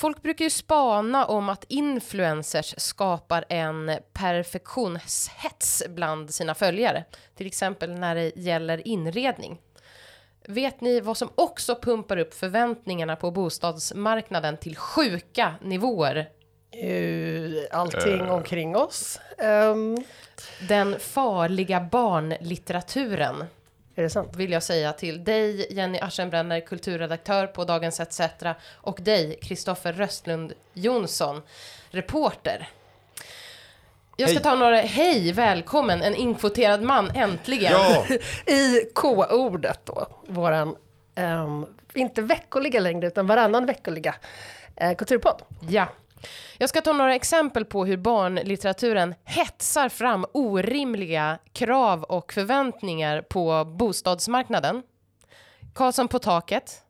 Folk brukar ju spana om att influencers skapar en perfektionshets bland sina följare. Till exempel när det gäller inredning. Vet ni vad som också pumpar upp förväntningarna på bostadsmarknaden till sjuka nivåer? Uh, allting uh. omkring oss. Um. Den farliga barnlitteraturen. Är det sant? Vill jag säga till dig, Jenny Aschenbrenner, kulturredaktör på Dagens ETC och dig, Kristoffer Röstlund Jonsson, reporter. Jag ska hej. ta några, hej, välkommen, en inkvoterad man, äntligen. Ja. I K-ordet då, våran, um, inte veckoliga längre, utan varannan veckoliga uh, kulturpodd. Ja. Jag ska ta några exempel på hur barnlitteraturen hetsar fram orimliga krav och förväntningar på bostadsmarknaden. Karlsson på taket.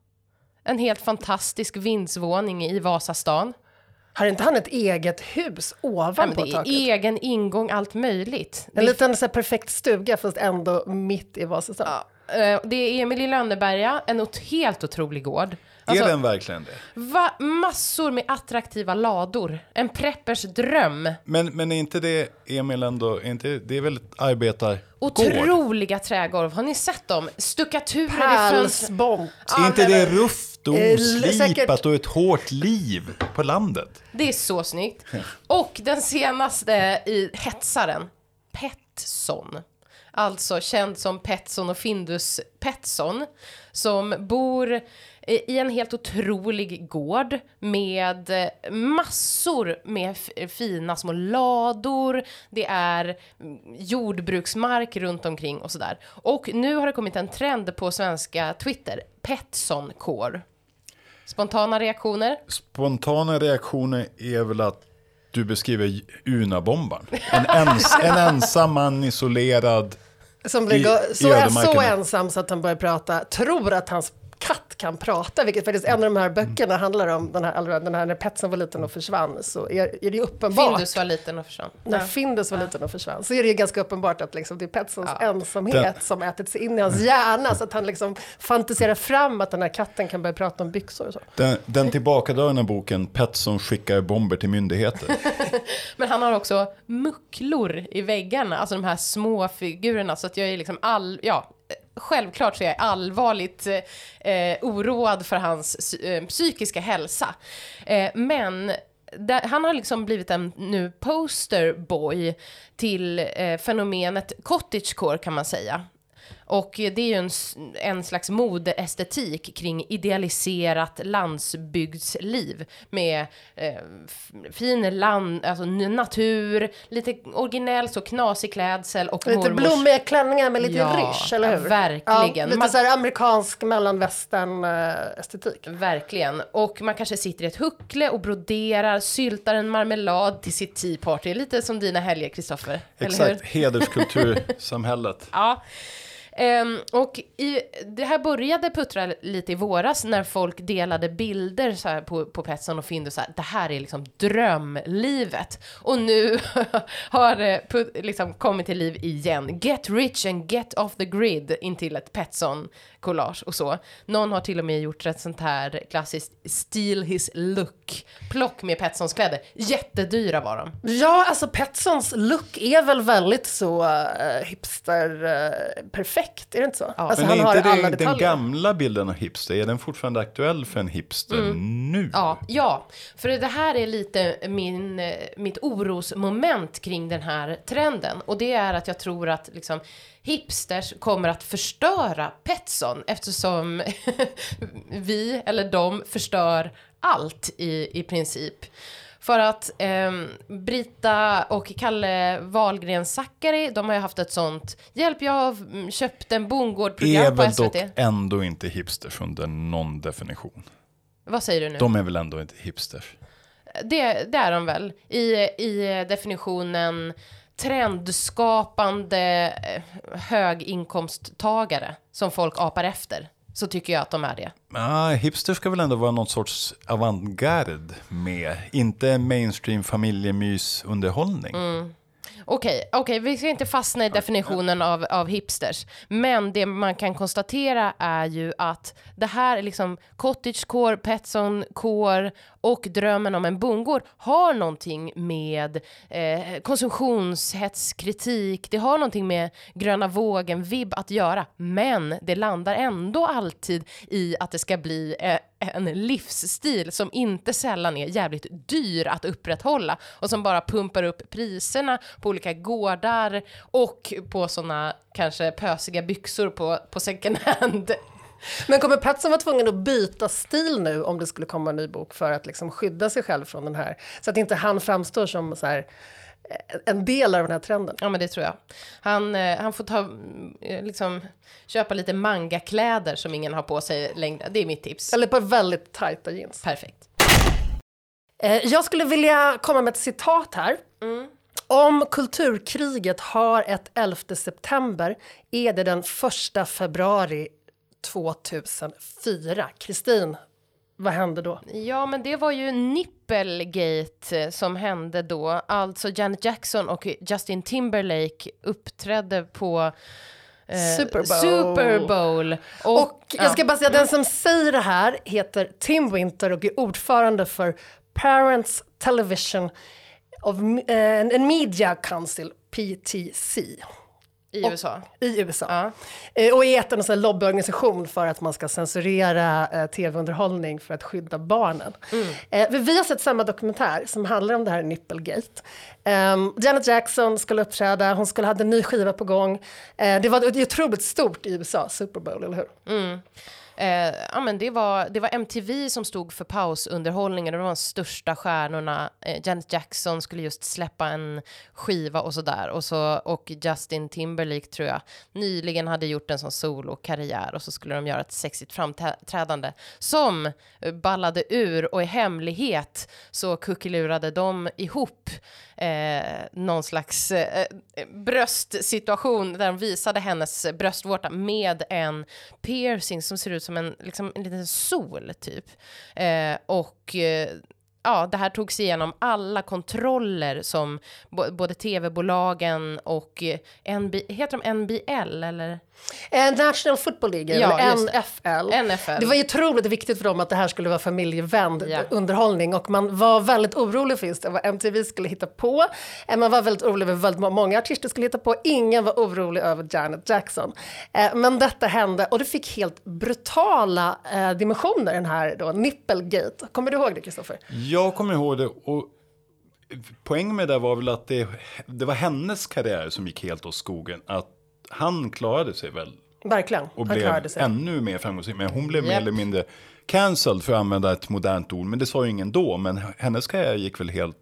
En helt fantastisk vindsvåning i Vasastan. Har inte han ett eget hus ovanpå ja, taket? Egen ingång, allt möjligt. En liten så perfekt stuga fast ändå mitt i Vasastan. Ja, eh, det är Emil i Lönneberga, en helt otrolig gård. Alltså, är den verkligen det? Va, massor med attraktiva lador. En preppers dröm. Men, men är inte det, Emil, ändå, är inte, det är väl arbetar... Otroliga trägolv. Har ni sett dem? Stuckaturer i fönstren. Är inte det rufft och eh, oslipat och ett hårt liv på landet? Det är så snyggt. Och den senaste i hetsaren, Petson. Alltså känd som Petson och Findus Petson. Som bor i en helt otrolig gård med massor med fina små lador. Det är jordbruksmark runt omkring och sådär. Och nu har det kommit en trend på svenska Twitter, Petson-core. Spontana reaktioner? Spontana reaktioner är väl att du beskriver Unabombaren. En, ens, en ensam man isolerad som blir i, så, är så ensam så att han börjar prata, tror att hans kan prata, vilket faktiskt en av de här böckerna handlar om, den här, den här när Petsen var liten och försvann, så är, är det ju uppenbart. Findus var liten och försvann. När ja. Findus var ja. liten och försvann, så är det ju ganska uppenbart att liksom, det är Petsons ja. ensamhet den. som ätit sig in i hans hjärna, så att han liksom fantiserar fram att den här katten kan börja prata om byxor och så. Den, den tillbakadragna boken, Petson skickar bomber till myndigheter. Men han har också mucklor i väggarna, alltså de här små figurerna, så att jag är liksom all, ja, självklart så är jag allvarligt eh, oroad för hans eh, psykiska hälsa. Eh, men där, han har liksom blivit en nu posterboy till eh, fenomenet cottagecore kan man säga. Och det är ju en, en slags modeestetik kring idealiserat landsbygdsliv med eh, fin land, alltså natur, lite originell så knasig klädsel och Lite mormors... blommiga klänningar med lite ja, rysch, eller hur? verkligen. Ja, lite man... så här amerikansk mellanvästern estetik. Verkligen. Och man kanske sitter i ett huckle och broderar, syltar en marmelad till sitt tea party. Lite som dina helger, Kristoffer. Exakt, hederskultursamhället. ja. Um, och i, det här började puttra lite i våras när folk delade bilder så här på, på Petson och Findus. Så här, det här är liksom drömlivet. Och nu har det put, liksom kommit till liv igen. Get rich and get off the grid intill ett Petson collage och så. Någon har till och med gjort ett sånt här klassiskt steal his look plock med Petsons kläder. Jättedyra var de. Ja, alltså Petsons look är väl väldigt så uh, hipster uh, perfekt, är det inte så? Ja. Alltså, Men är inte det, den gamla bilden av hipster, är den fortfarande aktuell för en hipster mm. nu? Ja, ja, för det här är lite min, eh, mitt orosmoment kring den här trenden och det är att jag tror att liksom hipsters kommer att förstöra Petson eftersom vi, eller de, förstör allt i, i princip. För att eh, Brita och Kalle Wahlgren Zackari, de har ju haft ett sånt, hjälp jag har köpt en bondgård-program på SVT. Är väl dock ändå inte hipsters under någon definition. Vad säger du nu? De är väl ändå inte hipsters? Det, det är de väl. I, I definitionen trendskapande eh, höginkomsttagare som folk apar efter. Så tycker jag att de är det. Ah, hipster ska väl ändå vara något sorts avantgarde med, inte mainstream familjemysunderhållning. Mm. Okej, okay, okay, vi ska inte fastna i definitionen av, av hipsters. Men det man kan konstatera är ju att det här är liksom cottagecore, petsoncore och drömmen om en bondgård har någonting med eh, konsumtionshetskritik, det har någonting med gröna vågen-vibb att göra. Men det landar ändå alltid i att det ska bli eh, en livsstil som inte sällan är jävligt dyr att upprätthålla och som bara pumpar upp priserna på olika gårdar och på såna kanske pösiga byxor på, på second hand. Men kommer Petson vara tvungen att byta stil nu om det skulle komma en ny bok för att liksom skydda sig själv från den här, så att inte han framstår som så här, en del av den här trenden. Ja, men det tror jag. Han, eh, han får ta, eh, liksom, köpa lite mangakläder som ingen har på sig längre. Det är mitt tips. Eller på väldigt tajta jeans. Perfekt. Eh, jag skulle vilja komma med ett citat här. Mm. Om kulturkriget har ett 11 september är det den 1 februari 2004. Kristin, vad hände då? Ja, men det var ju Nippelgate eh, som hände då. Alltså Janet Jackson och Justin Timberlake uppträdde på eh, Super Bowl. Super Bowl. Och, och jag ska bara säga, den som säger det här heter Tim Winter och är ordförande för Parents Television of, uh, and Media Council, PTC. I och, USA? I USA. Ja. Eh, och är en sån lobbyorganisation för att man ska censurera eh, tv-underhållning för att skydda barnen. Mm. Eh, vi har sett samma dokumentär som handlar om det här Nipplegate. Eh, Janet Jackson skulle uppträda, hon skulle ha en ny skiva på gång. Eh, det var otroligt stort i USA, Super Bowl, eller hur? Mm. Eh, ja, men det, var, det var MTV som stod för pausunderhållningen, och de var de största stjärnorna. Eh, Janet Jackson skulle just släppa en skiva och sådär. Och, så, och Justin Timberlake tror jag nyligen hade gjort en sån solokarriär och så skulle de göra ett sexigt framträdande som ballade ur och i hemlighet så kuckelurade de ihop eh, någon slags eh, eh, bröstsituation där de visade hennes bröstvårta med en piercing som ser ut som en, liksom, en liten sol typ. Eh, och eh, ja, det här togs igenom alla kontroller som både tv-bolagen och eh, NB, heter de NBL eller? Eh, National Football League, ja, NFL. NFL. Det var ju otroligt viktigt för dem att det här skulle vara familjevänd ja. underhållning och man var väldigt orolig för just det, vad MTV skulle hitta på. Eh, man var väldigt orolig över vad väldigt många artister skulle hitta på. Ingen var orolig över Janet Jackson. Eh, men detta hände och det fick helt brutala dimensioner, den här då, Nipplegate. Kommer du ihåg det, Kristoffer? Jag kommer ihåg det. Och poängen med det var väl att det, det var hennes karriär som gick helt åt skogen. Att han klarade sig väl. Verkligen. Och han blev sig. ännu mer framgångsrik. Men hon blev yep. mer eller mindre cancelled för att använda ett modernt ord. Men det sa ju ingen då. Men hennes karriär gick väl helt...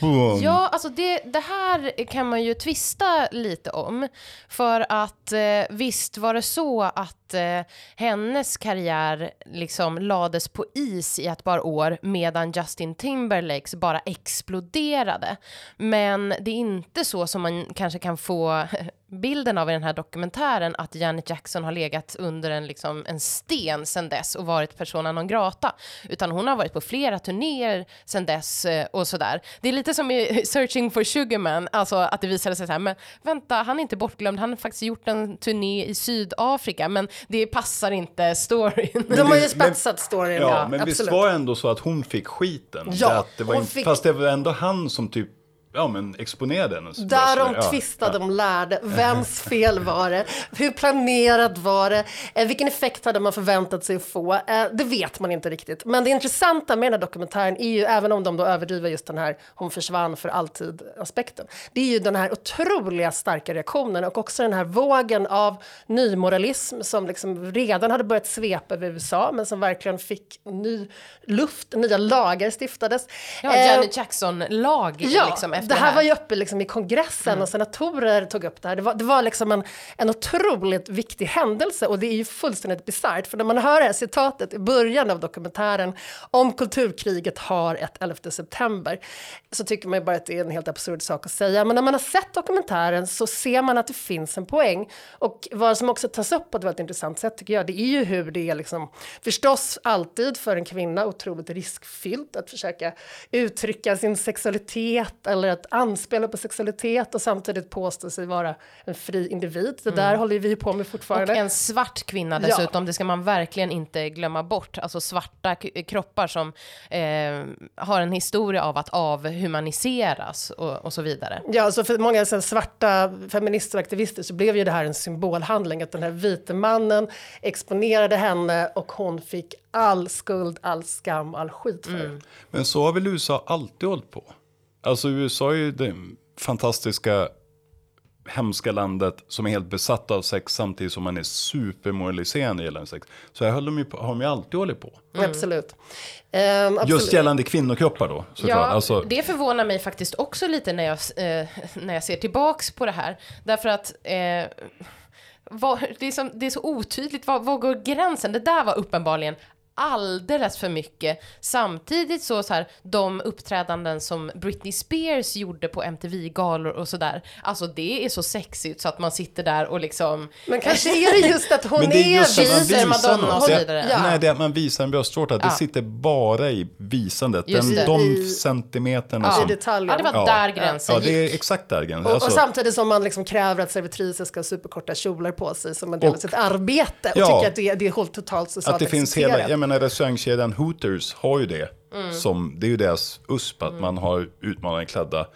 Boom. Ja, alltså det, det här kan man ju tvista lite om. För att eh, visst var det så att eh, hennes karriär liksom lades på is i ett par år medan Justin Timberlakes bara exploderade. Men det är inte så som man kanske kan få bilden av i den här dokumentären att Janet Jackson har legat under en, liksom, en sten sen dess och varit persona non grata, utan hon har varit på flera turnéer sen dess eh, och sådär. Det är lite som i Searching for Sugarman, alltså att det visade sig så här, men vänta, han är inte bortglömd, han har faktiskt gjort en turné i Sydafrika, men det passar inte storyn. De har ju spetsat storyn, ja, ja men absolut. visst var det ändå så att hon fick skiten? Ja, att det var inte, fick... Fast det var ändå han som typ ja, men exponerade hennes Där de ja, tvistade, ja. de lärde. Vems fel var det? Hur planerat var det? Eh, vilken effekt hade man förväntat sig att få? Eh, det vet man inte riktigt. Men det intressanta med den här dokumentären är ju, även om de då överdriver just den här hon försvann för alltid-aspekten, det är ju den här otroliga starka reaktionen och också den här vågen av nymoralism som liksom redan hade börjat svepa över USA, men som verkligen fick ny luft, nya lagar stiftades. Ja, Janet eh, Jackson-lag. Ja, liksom efter det här var ju uppe liksom i kongressen och senatorer tog upp det här. Det var, det var liksom en, en otroligt viktig händelse och det är ju fullständigt bisarrt. För när man hör det här citatet i början av dokumentären om kulturkriget har ett 11 september så tycker man ju bara att det är en helt absurd sak att säga. Men när man har sett dokumentären så ser man att det finns en poäng. Och vad som också tas upp på ett väldigt intressant sätt tycker jag, det är ju hur det är liksom, förstås alltid för en kvinna otroligt riskfyllt att försöka uttrycka sin sexualitet eller att anspela på sexualitet och samtidigt påstå sig vara en fri individ. Det där håller vi på med Och fortfarande. en svart kvinna Ja. dessutom, det ska man verkligen inte glömma bort. Alltså svarta kroppar som eh, har en historia av att avhumaniseras och, och så vidare. Ja, så för många så här, svarta feminister och aktivister så blev ju det här en symbolhandling. Att den här vite mannen exponerade henne och hon fick all skuld, all skam, all skit för det. Men så har väl USA alltid hållit på. Alltså USA är ju det fantastiska, hemska landet som är helt besatt av sex samtidigt som man är supermoraliserande gällande sex. Så här höll de ju på, har de ju alltid hållit på. Absolut. Ehm, absolut. Just gällande kvinnokroppar då, såklart. Ja, alltså, det förvånar mig faktiskt också lite när jag, eh, när jag ser tillbaks på det här. Därför att eh, vad, det, är som, det är så otydligt, var, var går gränsen? Det där var uppenbarligen alldeles för mycket. Samtidigt så, så här, de uppträdanden som Britney Spears gjorde på MTV-galor och sådär, alltså det är så sexigt så att man sitter där och liksom... Men kanske är det just att hon Men det är just man visar Madonna och något. så vidare. Ja. Nej, det är att man visar en bröstvårta. Det Ja. sitter bara i visandet. Den, det. de I- centimeterna i som... detaljen. Ja, det var Ja. där gränsen Ja, det är exakt där gränsen. Och, Alltså, och samtidigt som man liksom kräver att servitriser ska ha superkorta kjolar på sig som en del av Och- sitt arbete och Ja. tycker att det, det är totalt socialt att det finns hela, jag menar restaurangkedjan Hooters har ju det. Mm. Som, det är ju deras USP att man har utmanande klädda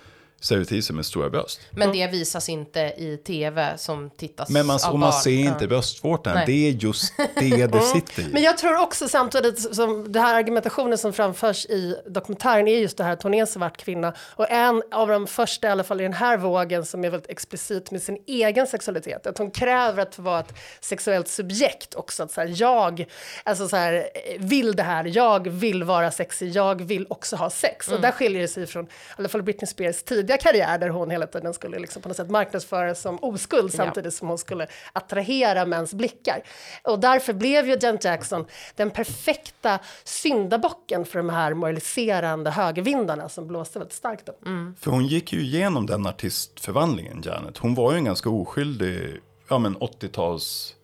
servitriser med stora bröst. Men det visas inte i tv som tittas Men man, av och man ser inte Ja. bröstvårtan. Nej. Det är just det det sitter i. Men jag tror också samtidigt som det här argumentationen som framförs i dokumentären är just det här att hon är en svart kvinna och en av de första i alla fall i den här vågen som är väldigt explicit med sin egen sexualitet. Att hon kräver att få vara ett sexuellt subjekt också. Att så här, jag alltså så här, vill det här, jag vill vara sexig, jag vill också ha sex. Och där skiljer det sig från i alla fall Britney Spears tidiga karriär där hon hela tiden skulle liksom på något sätt marknadsföras som oskuld samtidigt som hon skulle attrahera mäns blickar. Och därför blev ju Janet Jackson den perfekta syndabocken för de här moraliserande högervindarna som blåste väldigt starkt då. För hon gick ju igenom den artistförvandlingen, Janet. Hon var ju en ganska oskyldig, ja men 80-tals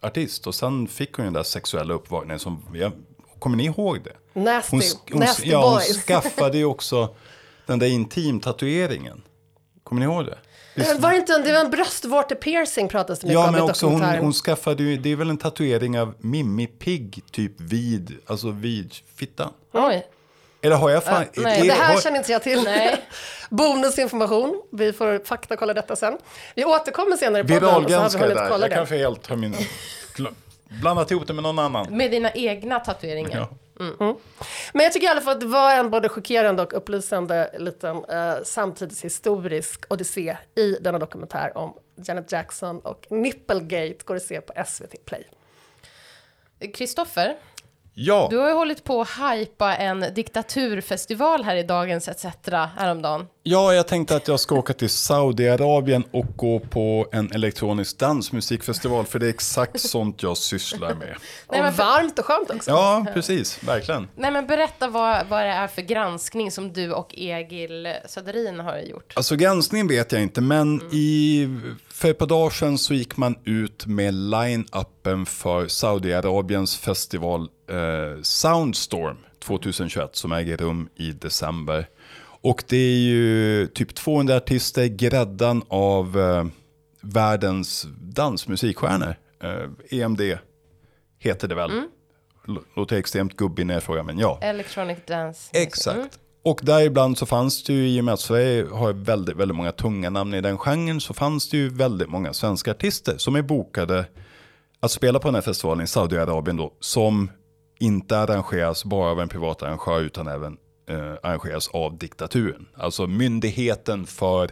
artist. Och sen fick hon ju den där sexuella uppvakningen som, jag, kommer ni ihåg det? Nasty, Hon, hon, nasty ja, hon boys. skaffade ju också den där intim-tatueringen. Kommer ni ihåg det? Visst- Eh, Var det inte en, det var en bröstvårte-piercing pratas det mycket Ja, om men i också hon, hon skaffade ju, det är väl en tatuering av Mimmi Pigg, typ vid, alltså vid fittan. Oj. Eller har jag fan... Äh, nej, är- Det här har- känner inte jag till. Nej. Bonusinformation. Vi får faktakolla detta sen. Vi återkommer senare i podden och så har vi Viralgranska det där. kolla Jag det. kanske helt har min... Blandat ihop det med någon annan. Med dina egna tatueringar. Ja. Men jag tycker i alla fall att det var en både chockerande och upplysande liten eh, samtidshistorisk odyssé i denna dokumentär om Janet Jackson och Nipplegate går att se på SVT Play. Kristoffer, Ja, du har ju hållit på att hypa en diktaturfestival här i Dagens ETC häromdagen. ja, jag tänkte att jag ska åka till Saudiarabien och gå på en elektronisk dansmusikfestival. För det är exakt sånt jag sysslar med. Nej, men varmt och skönt också. Ja, precis. Verkligen. Nej men berätta vad, vad det är för granskning som du och Egil Söderin har gjort. Alltså granskningen vet jag inte, men i, för ett par dagar sedan så gick man ut med line-upen för Saudiarabiens festival eh, Soundstorm 2021 som äger rum i december. Och det är ju typ 200 artister, gräddan av eh, världens dansmusikstjärnor. Eh, EMD heter det väl. L- Låter extremt gubbig när jag frågar, men ja. Electronic Dance. Exakt. Och däribland så fanns det ju, i och med att Sverige har väldigt, väldigt många tunga namn i den genren, så fanns det ju väldigt många svenska artister som är bokade att spela på den här festivalen i Saudiarabien då, som inte arrangeras bara av en privat arrangör utan även eh, arrangeras av diktaturen. Alltså myndigheten för,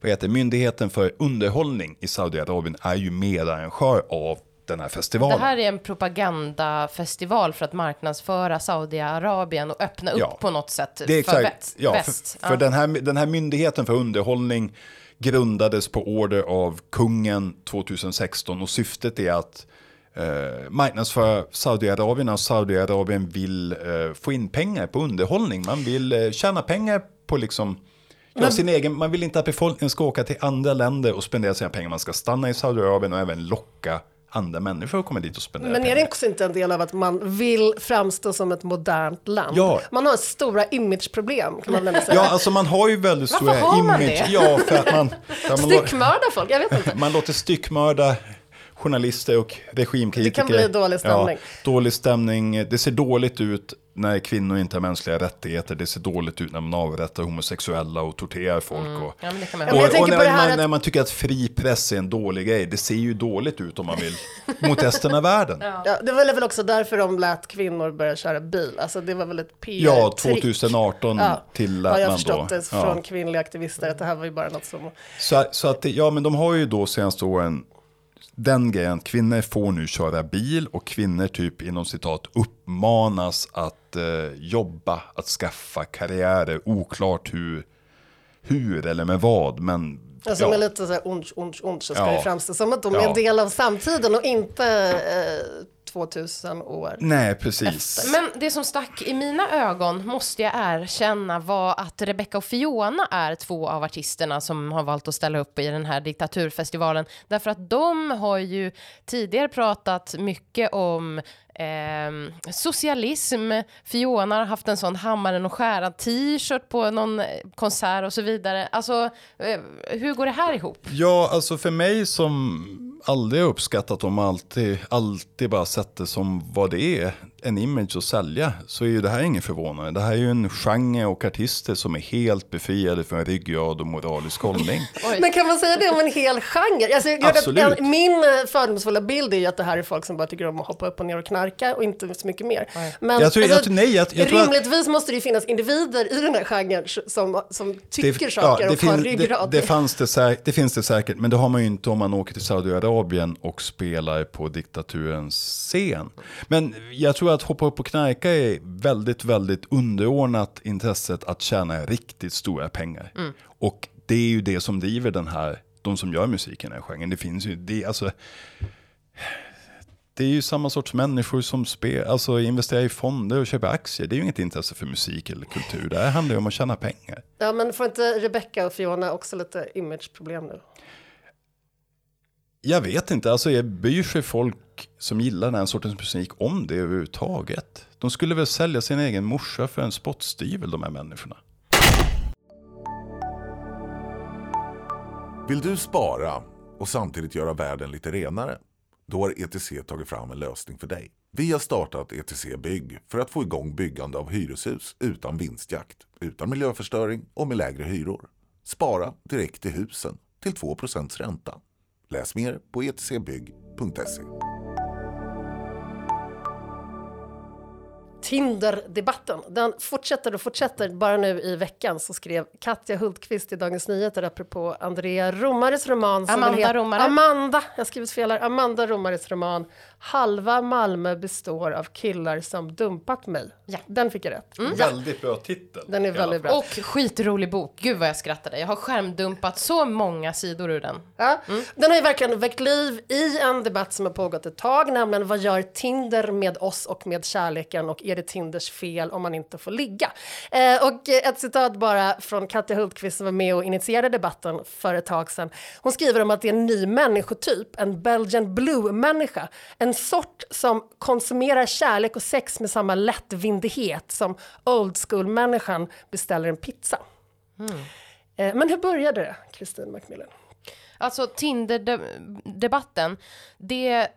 vad heter det? myndigheten för underhållning i Saudiarabien är ju medarrangör av den här Det festivalen. här är en propagandafestival för att marknadsföra Saudiarabien och öppna upp Ja. på något sätt Det är för väst. ja, väst. för, för den, här, den här myndigheten för underhållning grundades på order av kungen 2016 och syftet är att eh, marknadsföra Saudiarabien och Saudiarabien vill eh, få in pengar på underhållning. Man vill eh, tjäna pengar på liksom Ja, sin egen, man vill inte att befolkningen ska åka till andra länder och spendera sina pengar. Man ska stanna i Saudiarabien och även locka andra människor att komma dit och spendera Men är det också inte en del av att man vill framstå som ett modernt land? Ja. Man har stora imageproblem kan man väl säga. Ja, alltså man har ju väldigt Varför stora har man image. det? Ja, för att man... för att man Styckmörda folk, jag vet inte. Man låter styckmörda journalister och regimkritiker. Det kan bli dålig stämning. Ja, dålig stämning. Det ser dåligt ut när kvinnor inte har mänskliga rättigheter. Det ser dåligt ut när man avrättar homosexuella och torterar folk. Och, Ja, men det kan man Ja, och, och när, man, att- när man tycker att fri press är en dålig grej. Det ser ju dåligt ut om man vill mot resten av världen. Ja, Ja, det var väl också därför de lät kvinnor börja köra bil. Alltså det var väl ett PR-trick. 2018 Ja, till att jag man förstått då... det från kvinnliga aktivister att det här var ju bara något som... Så, så att, det- ja men de har ju då senaste åren den grejen, kvinnor får nu köra bil och kvinnor typ inom citat uppmanas att eh, jobba, att skaffa karriärer, oklart hur, hur eller med vad, men Alltså ja. med lite så här ont, ont, ont så ska Ja. det framstå som att de är Ja. en del av samtiden och inte eh, 2000 år. Nej, precis. Men det som stack i mina ögon, måste jag erkänna, var att Rebecca och Fiona är två av artisterna som har valt att ställa upp i den här diktaturfestivalen. Därför att de har ju tidigare pratat mycket om Ehm, socialism. Fiona har haft en sån hammaren och skäran t-shirt på någon eh, konsert och så vidare. Alltså, eh, hur går det här ihop? Ja, alltså för mig som aldrig uppskattat dem alltid, alltid bara sett det som vad det är, en image att sälja, så är ju det här inget förvånande. Det här är ju en genre och artister som är helt befriade från ryggrad och moralisk hållning. Men kan man säga det om en hel genre? Alltså, jag Absolut. att en, min eh, fördomsfulla bild är ju att det här är folk som bara tycker om att hoppa upp och ner och knarka och inte så mycket mer. Men alltså, Jag tror- jag tror- nej, jag- jag tror att- rimligtvis måste det ju finnas individer i den här genren som, som tycker Det- saker ja, och det, har ryggrad. det, det, fanns det, säk- det finns det säkert, men det har man ju inte om man åker till Saudiarabien och spelar på diktaturens scen. Men jag tror att hoppa upp och knarka är väldigt, väldigt underordnat intresset att tjäna riktigt stora pengar. Och det är ju det som driver den här, de som gör musiken i genren. Det finns ju, det, alltså, det är ju samma sorts människor som spel, alltså investerar i fonder och köper aktier. Det är ju inget intresse för musik eller kultur. Det här handlar ju om att tjäna pengar. Ja, men får inte Rebecca och Fiona också lite imageproblem nu? Jag vet inte, alltså jag bryr sig folk som gillar den här sortens musik om det överhuvudtaget? De skulle väl sälja sin egen morsa för en spottstyvel, de här människorna. Vill du spara och samtidigt göra världen lite renare? Då har ETC tagit fram en lösning för dig. Vi har startat ETC Bygg för att få igång byggande av hyreshus utan vinstjakt, utan miljöförstöring och med lägre hyror. Spara direkt i husen till 2 ränta. Läs mer på etcbygg.se. Tinder-debatten, den fortsätter och fortsätter. Bara nu i veckan så skrev Katja Hultqvist i Dagens Nyheter apropå Andrea Romares roman. som Amanda heter- Romare. Amanda, jag har skrivit fel här. Amanda Romares roman Halva Malmö består av killar som dumpat mig. Ja. Den fick jag rätt. Mm. Väldigt bra titel. Den är väldigt bra. Och skitrolig bok. Gud vad jag skrattade. Jag har skärmdumpat så många sidor ur den. Ja. Den har ju verkligen väckt liv i en debatt som har pågått ett tag, nämligen vad gör Tinder med oss och med kärleken och är det Tinders fel om man inte får ligga? Eh, och ett citat bara från Katja Hultqvist som var med och initierade debatten för ett tag sedan. Hon skriver om att det är en ny människotyp, en Belgian blue-människa. En sort som konsumerar kärlek och sex med samma lättvindighet som old school-människan beställer en pizza. Eh, men hur började det, Kristin Macmillan? Alltså Tinder-debatten, det,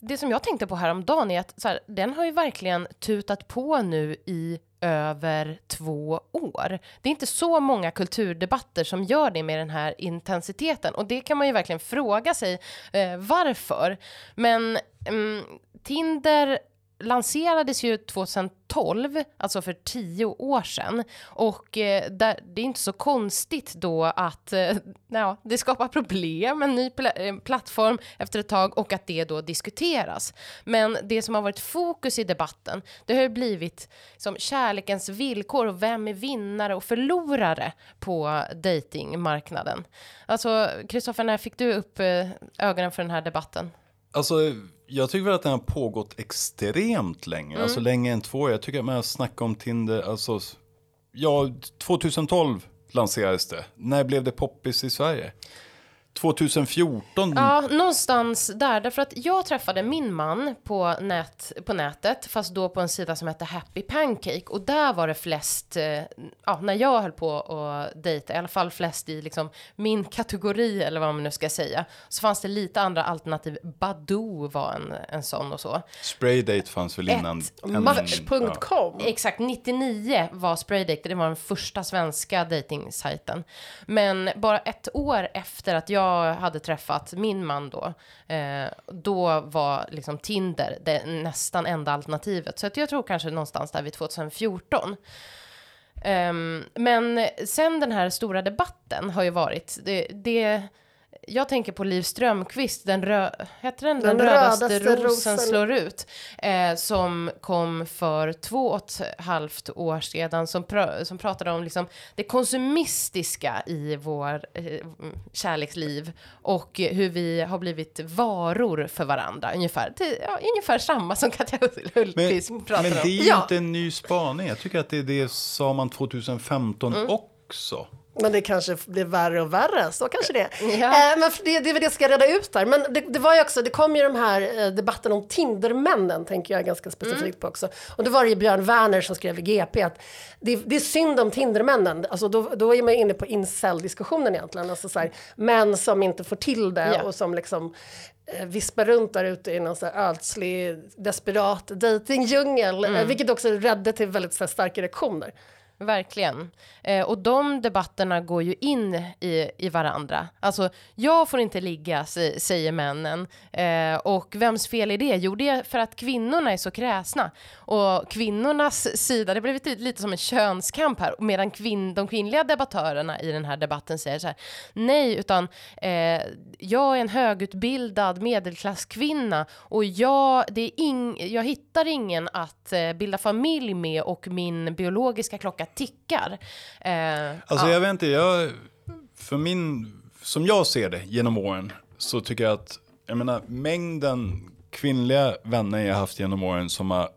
det som jag tänkte på häromdagen är att så här, den har ju verkligen tutat på nu i över två år. Det är inte så många kulturdebatter som gör det med den här intensiteten och det kan man ju verkligen fråga sig eh, varför. Men mm, Tinder lanserades ju 2012, alltså för tio år sedan. Och eh, där, det är inte så konstigt då att eh, ja, det skapar problem, en ny pl plattform efter ett tag och att det då diskuteras. Men det som har varit fokus i debatten, det har ju blivit som kärlekens villkor och vem är vinnare och förlorare på datingmarknaden. Alltså, Kristoffer, när fick du upp eh, ögonen för den här debatten? Alltså, jag tycker väl att den har pågått extremt länge. Mm. Alltså längre än två år. Jag tycker att man har snackat om Tinder, alltså, ja, 2012 lanserades det. När blev det poppis i Sverige? 2014? Ja, någonstans där. Därför att jag träffade min man på, nät, på nätet, fast då på en sida som hette Happy Pancake. Och där var det flest, eh, ja, när jag höll på att dejta, i alla fall flest i liksom min kategori, eller vad man nu ska säga. Så fanns det lite andra alternativ. Badoo var en, en sån och så. Spraydate fanns väl innan? Match.com. Exakt, 99 var Spraydate, det var den första svenska dejtingsajten. Men bara ett år efter att jag jag hade träffat min man då, eh, då var liksom Tinder det nästan enda alternativet. Så att jag tror kanske någonstans där vid 2014. Ehm, men sen den här stora debatten har ju varit, det, det jag tänker på Liv Strömquist, den, rö, heter den, den, Den rödaste, rödaste rosen, rosen. slår ut, eh, som kom för två och ett halvt år sedan, som, pr- som pratade om liksom det konsumistiska i vår eh, kärleksliv och hur vi har blivit varor för varandra, ungefär, det, ja, ungefär samma som Katja Hultqvist Men, pratar men det om. är ju Ja. inte en ny spaning. Jag tycker att det är det sa man 2015 Mm. också. Men det kanske blir värre och värre, så kanske det. Ja. Eh, men det, det är väl det jag ska reda ut där. Men det, det var ju också, det kom ju de här eh, debatten om Tindermännen, tänker jag ganska specifikt Mm. på också. Och då var det ju Björn Werner som skrev i GP att det, det är synd om Tindermännen. Alltså då, då är man ju inne på incel-diskussionen egentligen. Alltså så här, män som inte får till det Ja. och som liksom eh, vispar runt där ute i någon så här ödslig, desperat dejtingdjungel. Mm. Eh, vilket också ledde till väldigt starka reaktioner. Verkligen. Eh, och de debatterna går ju in i, i varandra. Alltså, jag får inte ligga, säger männen. Eh, och vems fel är det? Jo, det är för att kvinnorna är så kräsna. Och kvinnornas sida, det blev lite, som en könskamp här, medan kvin, de kvinnliga debattörerna i den här debatten säger så här, nej, utan eh, jag är en högutbildad medelklasskvinna och jag, det är ing, jag hittar ingen att eh, bilda familj med och min biologiska klocka tickar. Eh, Alltså ja. jag vet inte, jag, för min, som jag ser det genom åren så tycker jag att, jag menar mängden kvinnliga vänner jag haft genom åren som har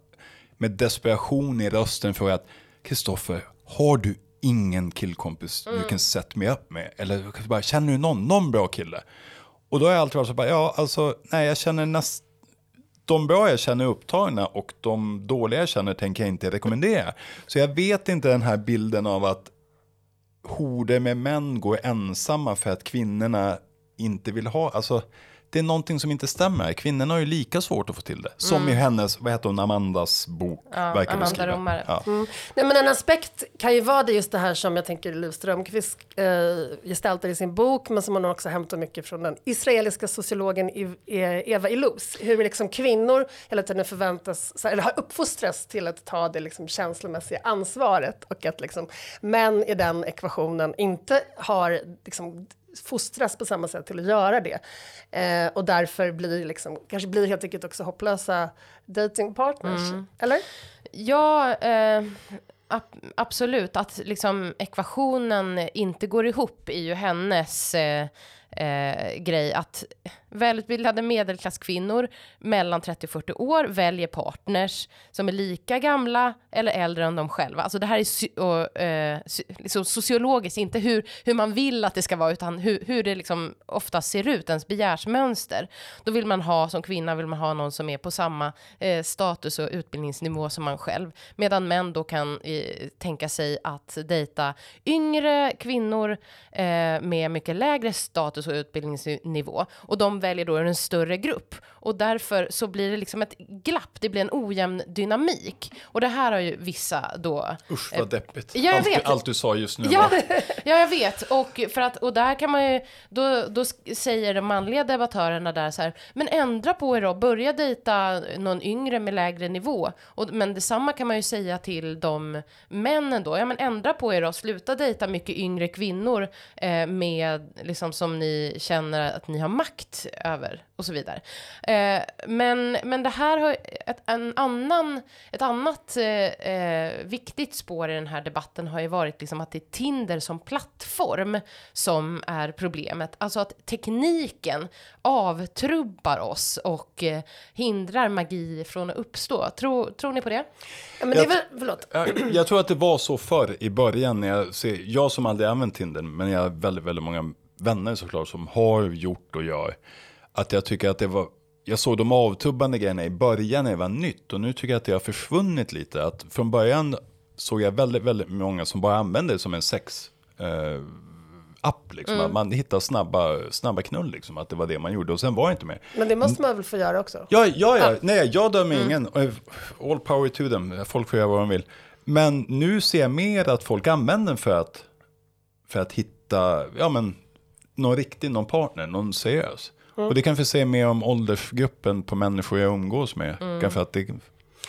med desperation i rösten frågat Kristoffer, har du ingen killkompis du kan sätta mig upp med? Eller bara, känner du någon, någon bra kille? Och då har jag alltid varit så bara, ja alltså, nej jag känner nästan de bra jag känner är upptagna och de dåliga jag känner tänker jag inte rekommendera. Så jag vet inte den här bilden av att horder med män går ensamma för att kvinnorna inte vill ha, alltså det är någonting som inte stämmer. Kvinnorna har ju lika svårt att få till det. Som i hennes, vad heter hon, Amandas bok verkar Amanda beskriva. Romare. Ja. Nej, men en aspekt kan ju vara det just det här som jag tänker Liv Strömquist eh, gestaltar i sin bok, men som hon också hämtar mycket från den israeliska sociologen eh, Eva Illouz. Hur liksom kvinnor hela tiden förväntas, eller har uppfostrats till att ta det liksom känslomässiga ansvaret och att liksom män i den ekvationen inte har liksom, fostras på samma sätt till att göra det. Eh, och därför blir liksom, kanske blir helt enkelt också hopplösa datingpartners. Eller? Ja, eh, ab- absolut. Att liksom ekvationen inte går ihop är ju hennes eh, eh, grej. Att välutbildade medelklasskvinnor mellan 30 och 40 år väljer partners som är lika gamla eller äldre än de själva. Alltså det här är och, eh, liksom sociologiskt, inte hur, hur man vill att det ska vara, utan hur, hur det liksom ofta ser ut, ens begärsmönster. Då vill man ha, som kvinna vill man ha någon som är på samma eh, status och utbildningsnivå som man själv. Medan män då kan eh, tänka sig att dejta yngre kvinnor eh, med mycket lägre status status och utbildningsnivå. Och de väljer då en större grupp. Och därför så blir det liksom ett glapp, det blir en ojämn dynamik. Och det här har ju vissa då... Usch vad deppigt. Ja, jag allt, vet. allt du sa just nu Ja, ja, jag vet. Och, för att, och där kan man ju, då, då säger de manliga debattörerna där så här, men ändra på er då, börja dejta någon yngre med lägre nivå. Och, men detsamma kan man ju säga till de männen då, ja men ändra på er då, sluta dejta mycket yngre kvinnor eh, med, liksom som ni känner att ni har makt över och så vidare. Eh, men, men det här har ett, en annan, ett annat eh, eh, viktigt spår i den här debatten har ju varit liksom att det är Tinder som plattform som är problemet. Alltså att tekniken avtrubbar oss och eh, hindrar magi från att uppstå. Tror, tror ni på det? Ja, men det är väl, förlåt. Jag, jag tror att det var så förr i början när jag ser, jag som aldrig använt Tinder, men jag har väldigt, väldigt många vänner såklart som har gjort och gör. Att jag tycker att det var, jag såg de avtubbande grejerna i början när det var nytt och nu tycker jag att det har försvunnit lite. Att från början såg jag väldigt, väldigt många som bara använde det som en sex. Eh, app liksom, att man hittar snabba, snabba knull liksom, att det var det man gjorde och sen var det inte mer. Men det måste man väl få göra också? Ja, ja, ja. nej, jag dömer ingen. All power to them. Folk får göra vad de vill. Men nu ser jag mer att folk använder den för att, för att hitta, ja men, någon riktig, någon partner, någon seriös. Och det kanske säger mer om åldersgruppen på människor jag umgås med. Kanske att det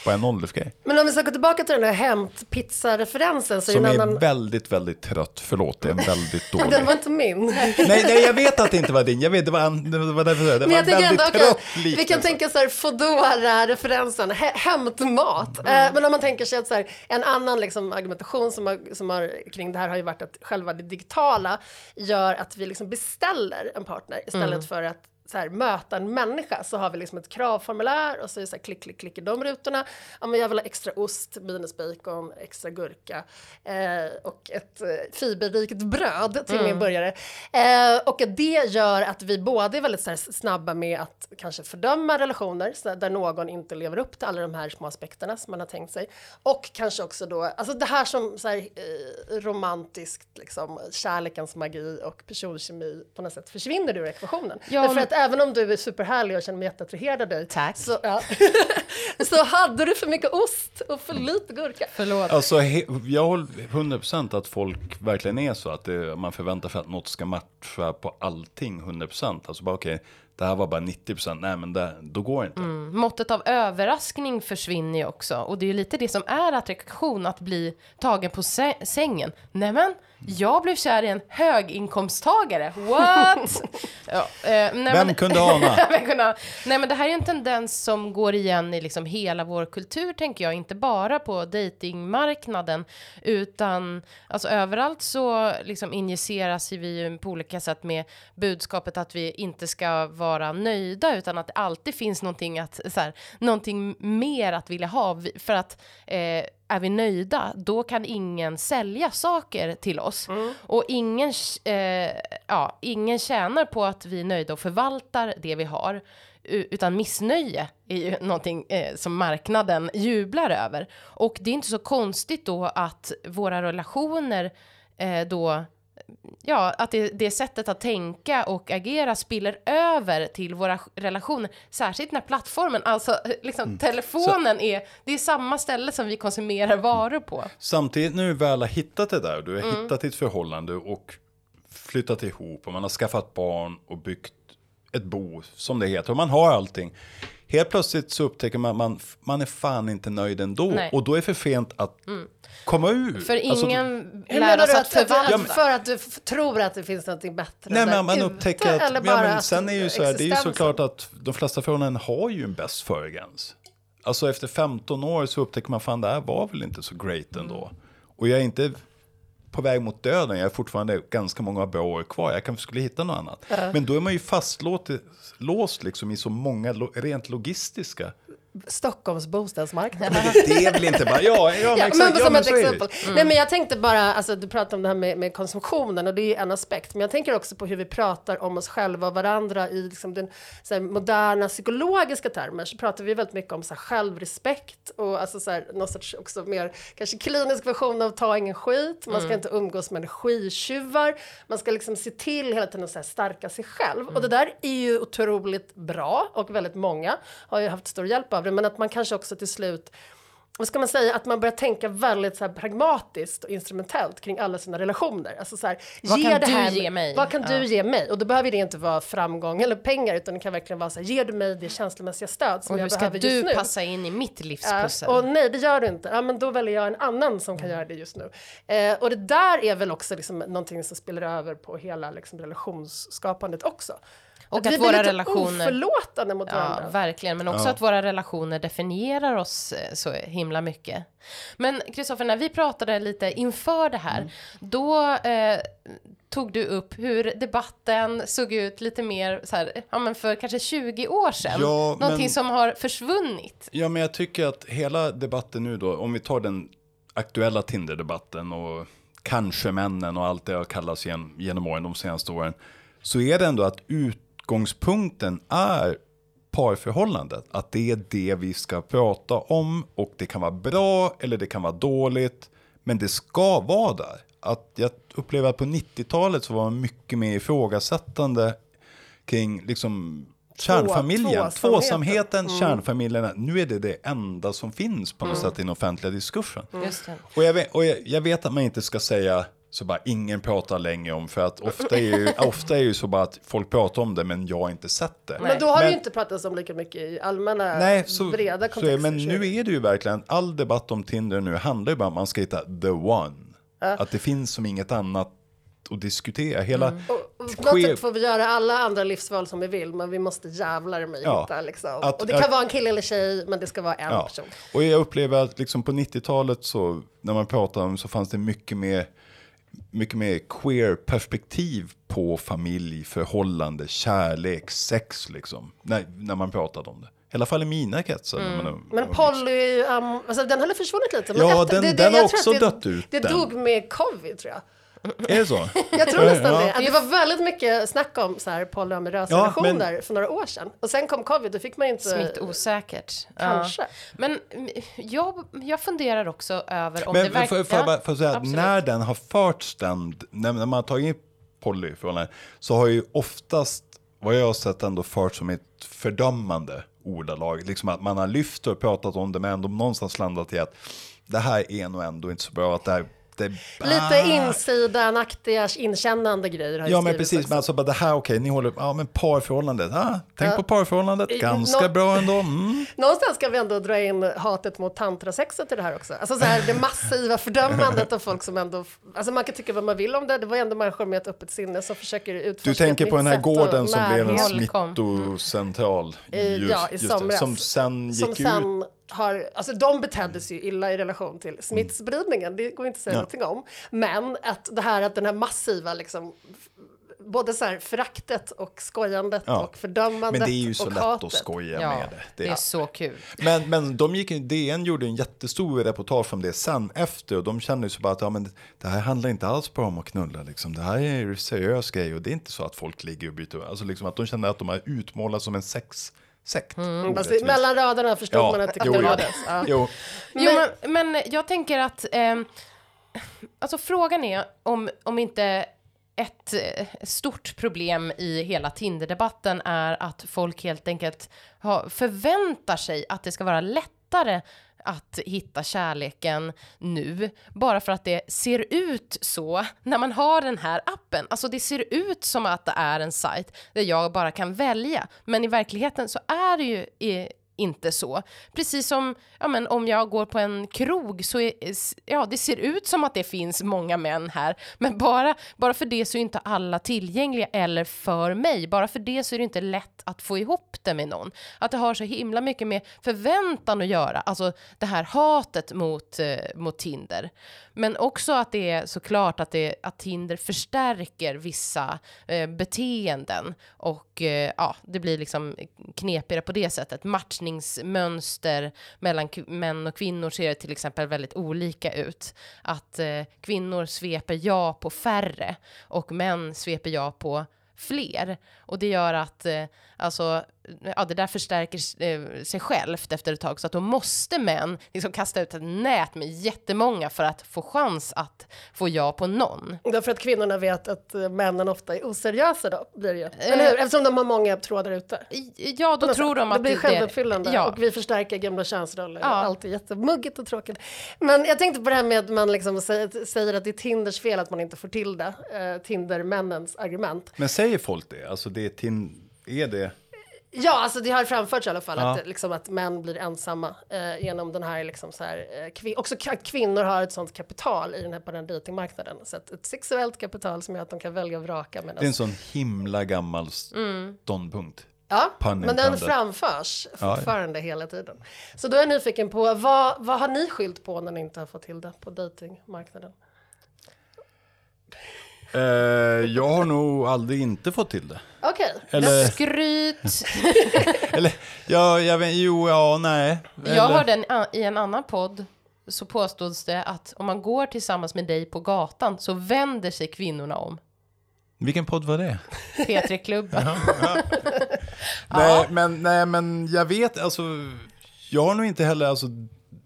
var en åldersgrej. Men om vi ska gå tillbaka till den här hämt-pizza-referensen är Som är annan... väldigt, väldigt trött. Förlåt, det är en väldigt dålig. Den var inte min. nej, nej, jag vet att det inte var din. Jag vet, det var, en- det var därför jag det. Var jag väldigt ändå, trött vi kan tänka så här, Foodora-referensen, hä- hämtmat. Eh, men om man tänker sig att så här, en annan liksom, argumentation som har, som har, kring det här har ju varit att själva det digitala gör att vi liksom beställer en partner istället för att så här, möta en människa så har vi liksom ett kravformulär och så är det så här, klick, klick, klick i de rutorna. Ja, men jag vill ha extra ost, minus bacon, extra gurka eh, och ett eh, fiberrikt bröd till min burgare. Eh, och det gör att vi både är väldigt så här, snabba med att kanske fördöma relationer så där någon inte lever upp till alla de här små aspekterna som man har tänkt sig. Och kanske också då, alltså det här som så här, eh, romantiskt, liksom, kärlekens magi och personkemi på något sätt försvinner ur ekvationen. Ja, Därför men- att även om du är superhärlig och känner mig jätteattraherad av dig Tack. Så, ja. så hade du för mycket ost och för lite gurka. Förlåt. Alltså, he, jag håller 100% att folk verkligen är så att det, man förväntar sig att något ska matcha på allting 100%. Alltså bara okej, det här var bara 90%, nej men det, då går det inte. Måttet av överraskning försvinner ju också. Och det är ju lite det som är attraktion, att bli tagen på sä- sängen. Nämen, jag blev kär i en höginkomsttagare. What? ja, eh, nej, Vem men- kunde ana? Vem kunde ana? Nej men det här är en tendens som går igen i liksom hela vår kultur tänker jag, inte bara på datingmarknaden utan alltså överallt så liksom injiceras vi ju på olika sätt med budskapet att vi inte ska vara nöjda utan att det alltid finns någonting att så här, någonting mer att vilja ha för att eh, är vi nöjda, då kan ingen sälja saker till oss. Och ingen, eh, ja, ingen tjänar på att vi är nöjda och förvaltar det vi har. Utan missnöje är ju någonting eh, som marknaden jublar över. Och det är inte så konstigt då att våra relationer eh, då Ja, att det, det sättet att tänka och agera spiller över till våra relationer. Särskilt när plattformen, alltså liksom telefonen är, det är samma ställe som vi konsumerar varor på. Samtidigt när du väl har hittat det där, du har hittat ditt förhållande och flyttat ihop och man har skaffat barn och byggt ett bo, som det heter, och man har allting. Helt plötsligt så upptäcker man att man, man är fan inte nöjd ändå. Nej. Och då är det för sent att komma ur. För Alltså, ingen Hur lär oss att förvalta. att, för att du tror att det finns något bättre Nej, men man upptäcker att, eller ja, bara men att sen är ju så här, det är ju såklart att de flesta förhållanden har ju en bäst före-gräns. Alltså efter 15 år så upptäcker man fan det här var väl inte så great ändå. Och jag är inte på väg mot döden, jag är fortfarande ganska många bra år kvar, jag kanske skulle hitta något annat. Men då är man ju fastlåst låst liksom i så många lo, rent logistiska Stockholms bostadsmarknad. Det är väl inte bara, ja, ja, men Ja, exakt, men ja, som men ett exempel. Nej, men jag tänkte bara, alltså, du pratade om det här med, med konsumtionen och det är en aspekt. Men jag tänker också på hur vi pratar om oss själva och varandra i liksom, den här, moderna psykologiska termer. Så pratar vi väldigt mycket om så här, självrespekt och alltså, så här, någon sorts också mer kanske klinisk version av ta ingen skit. Man ska inte umgås med energitjuvar. Man ska liksom se till hela tiden att så här, stärka sig själv. Och det där är ju otroligt bra och väldigt många har ju haft stor hjälp av det. Men att man kanske också till slut vad ska man säga, att man börjar tänka väldigt så pragmatiskt och instrumentellt kring alla sina relationer. Alltså så här, Vad kan du här, ge mig? Vad kan Ja. du ge mig? Och då behöver det inte vara framgång eller pengar, utan det kan verkligen vara så här, ger du mig det känslomässiga stöd som Och hur jag ska behöver just du nu? passa in i mitt Ja, livspussel? och nej, det gör du inte. Ja, men då väljer jag en annan som kan göra det just nu. Eh, och det där är väl också liksom någonting som spelar över på hela liksom, relationsskapandet också. Och att att vi blir våra relationer- oförlåtande mot Ja, varandra. verkligen. Men också Ja. att våra relationer definierar oss eh, så himla mycket. Men Kristoffer, när vi pratade lite inför det här, Mm. då eh, tog du upp hur debatten såg ut lite mer så här, ja men för kanske 20 år sedan. Ja, Någonting men- som har försvunnit. Ja, men jag tycker att hela debatten nu då, om vi tar den aktuella Tinder-debatten och kanske männen och allt det har kallats igen, genom åren, de senaste åren, så är det ändå att utgångspunkten är parförhållandet. Att det är det vi ska prata om och det kan vara bra eller det kan vara dåligt, men det ska vara där. Att jag upplever att på 90-talet så var man mycket mer ifrågasättande kring liksom kärnfamiljen, tvåsamheten. tvåsamheten, kärnfamiljerna. Nu är det det enda som finns på något sätt i den offentliga diskursen. Det. Och, jag vet, och jag, jag vet att man inte ska säga så bara ingen pratar länge om, för att ofta är ju, ofta är ju så bara att folk pratar om det men jag har inte sett det. Men då har Men- det ju inte pratats om lika mycket i allmänna, Nej, så, breda så kontexter. men nu är det ju verkligen, all debatt om Tinder nu handlar ju bara om att man ska hitta the one. Att det finns som inget annat att diskutera. Hela, Och på något sätt får vi göra alla andra livsval som vi vill, men vi måste jävlar mig Ja. hitta liksom. Att- och det kan att- vara en kille eller tjej, men det ska vara en Ja. person. Och jag upplever att liksom på 90-talet så, när man pratade om så fanns det mycket mer, mycket mer queer-perspektiv på familj, förhållande, kärlek, sex liksom. När, när man pratade om det. I alla fall i mina kretsar. Mm. Men poly, ju, um, alltså, den har väl försvunnit lite. Men Ja, den- den har jag tror också det, dött ut, Det den. dog med covid, tror jag. Är det så? Jag tror nästan Ja. det. Att det var väldigt mycket snack om så här polyamorösa Ja, relationer men- för några år sedan. Och sen kom covid, då fick man inte... Smittosäkert. Kanske. Ja. Men jag, jag funderar också över om Men det verkligen... får jag bara säga att absolut. när den har förts den, när, när man har tagit in polyförhållanden, så har ju oftast, vad jag har sett, ändå förts som ett fördömande ordalag. Liksom att man har lyft och pratat om det, men ändå någonstans landat i att det här är nog ändå inte så bra. Att det här, det, Lite ah. insidanaktiga, inkännande grejer har Ja men precis, också. men alltså bara det här okej, ni håller, ja men parförhållandet, ah, tänk på parförhållandet, ganska nå- bra ändå. Mm. Någonstans ska vi ändå dra in hatet mot tantrasexet i det här också. Alltså så här, det massiva fördömandet av folk som ändå... Alltså man kan tycka vad man vill om det, det var ändå människor med ett öppet sinne som försöker utforska Du tänker på den här gården som blev en smittocentral. I- Just- ja, i just det. Som sen gick Som ut. Har, alltså de betedde sig ju illa i relation till smittspridningen, det går inte att säga Ja. någonting om. Men att det här att den här massiva liksom, både så här föraktet och skojandet Ja. och fördömandet Men det är ju så och lätt hatet. att skoja Ja, med det. det det är så kul. Men, men de gick, DN gjorde en jättestor reportage om det sen efter och de kände ju så bara att ja, men det här handlar inte alls bara om att knulla. Liksom. Det här är en seriös grej och det är inte så att folk ligger och byter. Alltså liksom att de kände att de är utmålats som en sexsekt. Mm, Orättvist. mellan raderna förstod Ja, man att det jo, kunde jo. vara det. Ja. Jo, men, men jag tänker att... ehm, alltså frågan är om, om inte ett eh, stort problem i hela Tinder-debatten är att folk helt enkelt har, förväntar sig att det ska vara lättare att hitta kärleken nu, bara för att det ser ut så när man har den här appen. Alltså det ser ut som att det är en sajt där jag bara kan välja, men i verkligheten så är det ju inte så. Precis som ja, men om jag går på en krog så är, ja, det ser ut som att det finns många män här, men bara, bara för det så är inte alla tillgängliga eller för mig. Bara för det så är det inte lätt att få ihop det med någon. Att det har så himla mycket med förväntan att göra, alltså det här hatet mot, eh, mot Tinder. Men också att det är såklart att, det, att Tinder förstärker vissa eh, beteenden och eh, ja, det blir liksom knepigare på det sättet. matchningsmönster mellan män och kvinnor ser till exempel väldigt olika ut. Att eh, kvinnor sveper ja på färre och män sveper ja på fler. Och det gör att eh, alltså, ja, det där förstärker eh, sig självt efter ett tag. Så att då måste män liksom kasta ut ett nät med jättemånga för att få chans att få ja på någon. Därför att kvinnorna vet att eh, männen ofta är oseriösa då, blir det ju. Eller hur? Eftersom de har många trådar ute. Ja, då tror sätt. de det att blir självuppfyllande Ja. och vi förstärker gamla könsroller. Ja. Allt är jättemuggigt och tråkigt. Men jag tänkte på det här med att man liksom säger, säger att det är Tinders fel att man inte får till det. Eh, Tindermännens argument. Men säger folk det? Alltså det är, tin, är det? Ja, alltså det har framförts i alla fall Ja. att, liksom, att män blir ensamma eh, genom den här, liksom, så här eh, kvin- också kvinnor har ett sånt kapital i den här, på den datingmarknaden. Så att ett sexuellt kapital som gör att de kan välja och vraka. Medan, Det är en sån himla gammal Mm. ståndpunkt. ja, pun men den framförs Ja. fortfarande hela tiden. Så då är jag nyfiken på, vad, vad har ni skyllt på när ni inte har fått till det på datingmarknaden? Eh, jag har nog aldrig inte fått till det. Okej, Eller, Skryt. eller ja, jag vet, jo, ja, nej. Jag Eller- hörde en, i en annan podd så påstods det att om man går tillsammans med dig på gatan så vänder sig kvinnorna om. Vilken podd var det? P3-klubben. Nej, men, nej, men jag vet, alltså, jag har nog inte heller alltså,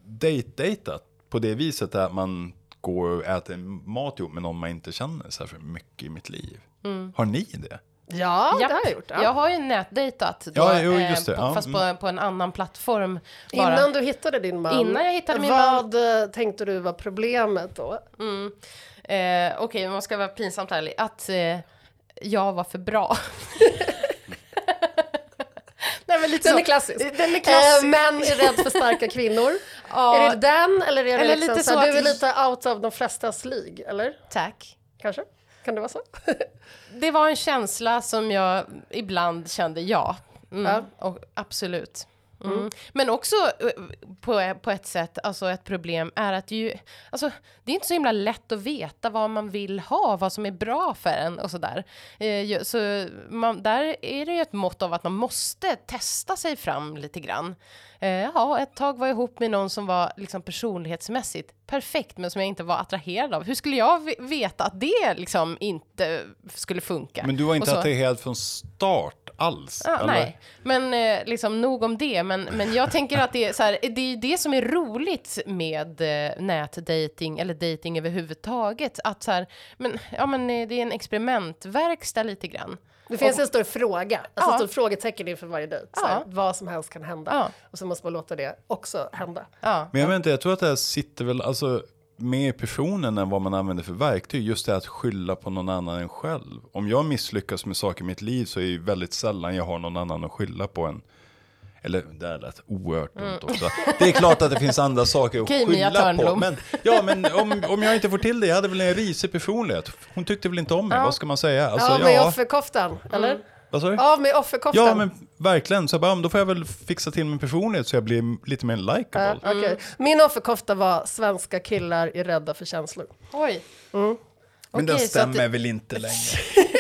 date-datat på det viset att man går och äter mat ihop med någon man inte känner särskilt mycket i mitt liv. Har ni det? ja, Japp. det har jag gjort. Ja. Jag har ju nätdejtat. Då, Ja, jo, på, Ja, Fast mm. på, på en annan plattform. Bara. Innan du hittade din man, Innan jag hittade min vad eh, tänkte du var problemet då? Eh, Okej, man ska vara pinsamt ärlig. Att eh, jag var för bra. Nej, men lite Den så. är klassisk. Den är klassisk. Eh, män är rädd för starka kvinnor. Ja. Är det den eller är det Eller liksom lite så så du är lite out of de flestas League, eller? Tack. Kanske? Kan det vara så? Det var en känsla som jag ibland kände ja. Mm, Ja. Och absolut. Mm. mm. Men också eh, på, på ett sätt, alltså ett problem är att ju, alltså, det är inte så himla lätt att veta vad man vill ha, vad som är bra för en och sådär. Eh, så man, där är det ju ett mått av att man måste testa sig fram lite grann. Eh, ja, ett tag var jag ihop med någon som var liksom personlighetsmässigt perfekt, men som jag inte var attraherad av. Hur skulle jag ve- veta att det liksom inte skulle funka? Men du var inte attraherad från start alls? Ja, eller? nej, men eh, liksom nog om det. Men, men jag tänker att det är, så här, det är det som är roligt med eh, nätdating eller dating överhuvudtaget. Att så här, men, ja, men eh, det är en experimentverkstad lite grann. Det finns en stor fråga, alltså Ja. ett stort frågetecken inför varje dejt. Här, Ja. Vad som helst kan hända. Ja. Och så måste man låta det också hända. Ja. Men jag vet inte, jag tror att det här sitter väl alltså, mer i personen än vad man använder för verktyg. Just det att skylla på någon annan än själv. Om jag misslyckas med saker i mitt liv så är det väldigt sällan jag har någon annan att skylla på än eller det här lät oerhört dumt också. Det är klart att det finns andra saker att Mm. Skylla på. Men, ja, men om, om jag inte får till det, jag hade väl en risig personlighet. Hon tyckte väl inte om mig, vad ska man säga? Alltså, Av med ja, offerkoftan, eller? vad sa du? Av med offerkoftan. Ja, men verkligen. Så jag bara, då får jag väl fixa till min personlighet så jag blir lite mer likeable. Ja, okej. Min offerkofta var svenska killar är rädda för känslor. Oj. Men den Okej, att stämmer väl inte längre.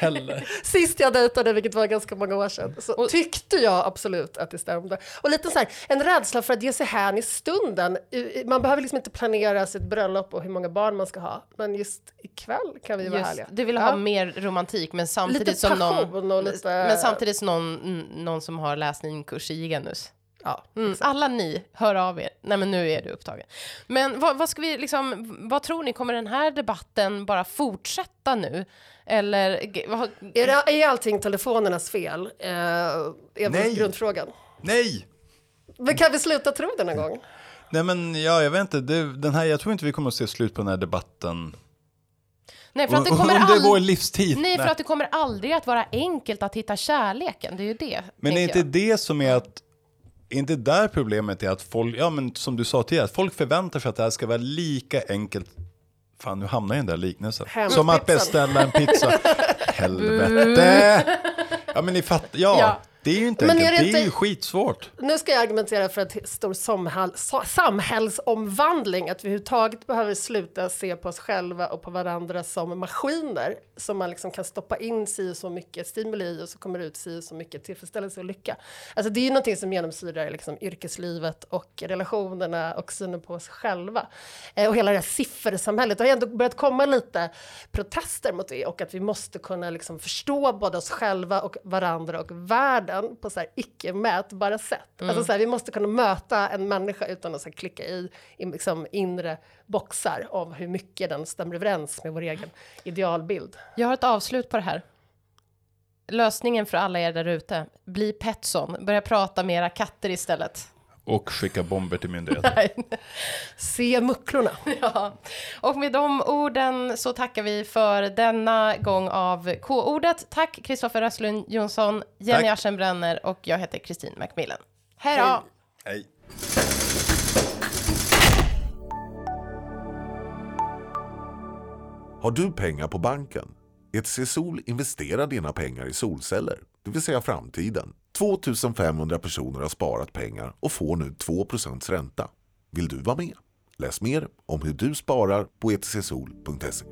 Heller. Sist jag dejtade, vilket var ganska många år sedan, så tyckte jag absolut att det stämde. Och lite så här, en rädsla för att ge sig hän i stunden. Man behöver liksom inte planera sitt bröllop och hur många barn man ska ha. Men just ikväll kan vi vara Just, härliga. du vill Ja. ha mer romantik, men samtidigt Lite som någon... och lite- Men samtidigt som någon, någon som har läst en kurs i genus. Ja. Mm, alla ni, hör av er. Nej men nu är du upptagen. Men vad, vad ska vi liksom, vad tror ni, kommer den här debatten bara fortsätta nu? Eller, Är, det, är allting telefonernas fel? Eh, är Nej. Nej. grundfrågan. Nej! Men kan vi sluta tro det någon gång? Nej men ja, jag vet inte, det, den här, jag tror inte vi kommer att se slut på den här debatten. nej för att det kommer under vår aldrig... livstid. Nej, för att det kommer aldrig att vara enkelt att hitta kärleken. Det är ju det. Men är inte jag. det som är att, är inte där problemet är att folk, ja men som du sa tidigare, att folk förväntar sig att det här ska vara lika enkelt, fan nu hamnar jag i den där liknelsen, Hem- som att beställa en pizza. Helvete! Ja men ni fattar, ja. Ja. Det är ju inte Men enkelt, är det det är inte- ju skitsvårt. Nu ska jag argumentera för en stor samhäll, sa- samhällsomvandling, att vi överhuvudtaget behöver sluta se på oss själva och på varandra som maskiner som man liksom kan stoppa in si och så mycket stimuli i och så kommer det ut si och så mycket tillfredsställelse och lycka. Alltså det är ju någonting som genomsyrar liksom yrkeslivet och relationerna och synen på oss själva. Eh, och hela det här siffersamhället, det har ju ändå börjat komma lite protester mot det och att vi måste kunna liksom förstå både oss själva och varandra och världen på så här icke mätbara sätt. Alltså så här, vi måste kunna möta en människa utan att så här, klicka i, i liksom inre boxar av hur mycket den stämmer överens med vår egen idealbild. Jag har ett avslut på det här. Lösningen för alla er där ute, bli Petson, börja prata med era katter istället. Och skicka bomber till myndigheter. Se mucklorna. Ja. Och med de orden så tackar vi för denna gång av K-ordet. Tack Kristoffer Röstlund Jonsson, Jenny. Aschenbrenner och jag heter Kristin Macmillan. Hej då! Hej. Har du pengar på banken? ETC Sol investerar dina pengar i solceller, det vill säga framtiden. 2500 personer har sparat pengar och får nu 2% ränta. Vill du vara med? Läs mer om hur du sparar på etcsol.se.